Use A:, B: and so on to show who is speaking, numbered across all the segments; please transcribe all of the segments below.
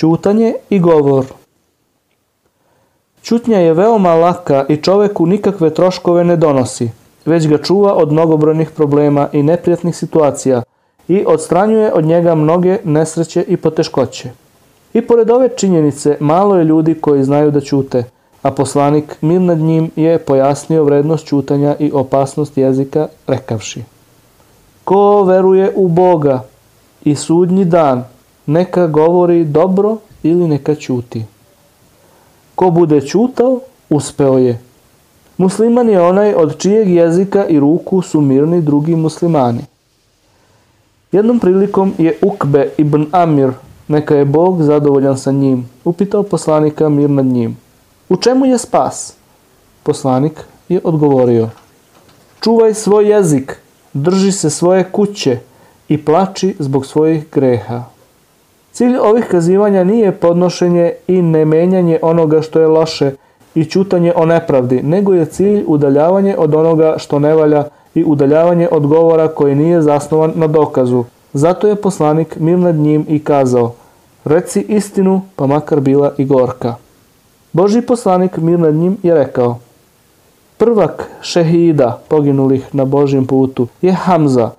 A: Ćutanje i govor Ćutnja je veoma laka i čoveku nikakve troškove ne donosi, već ga čuva od mnogobrojnih problema i neprijatnih situacija i odstranjuje od njega mnoge nesreće i poteškoće. I pored ove činjenice, malo je ljudi koji znaju da ćute, a poslanik mir nad njim je pojasnio vrednost ćutanja i opasnost jezika, rekavši Ko veruje u Boga i sudnji dan, neka govori dobro ili neka ćuti. Ko bude ćutao, uspeo je. Musliman je onaj od čijeg jezika i ruku su mirni drugi muslimani. Jednom prilikom je Ukbe ibn Amir, neka je Bog zadovoljan sa njim, upitao poslanika mir nad njim. U čemu je spas? Poslanik je odgovorio. Čuvaj svoj jezik, drži se svoje kuće i plači zbog svojih greha. Cilj ovih kazivanja nije podnošenje i nemenjanje onoga što je loše i čutanje o nepravdi, nego je cilj udaljavanje od onoga što ne valja i udaljavanje od govora koji nije zasnovan na dokazu. Zato je poslanik mir nad njim i kazao, reci istinu pa makar bila i gorka. Boži poslanik mir nad njim je rekao, prvak šehida poginulih na Božjem putu je Hamza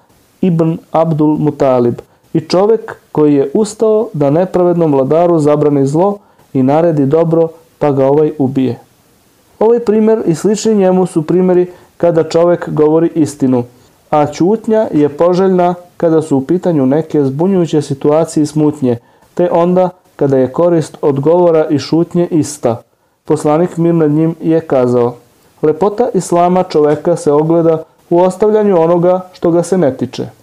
A: ibn Abdul Mutalib i čovek koji je ustao da nepravednom vladaru zabrani zlo i naredi dobro pa ga ovaj ubije. Ovaj primer i slični njemu su primeri kada čovek govori istinu, a ćutnja je poželjna kada su u pitanju neke zbunjujuće situacije i smutnje, te onda kada je korist od govora i šutnje ista. Poslanik mir nad njim je kazao, lepota islama čoveka se ogleda u ostavljanju onoga što ga se ne tiče.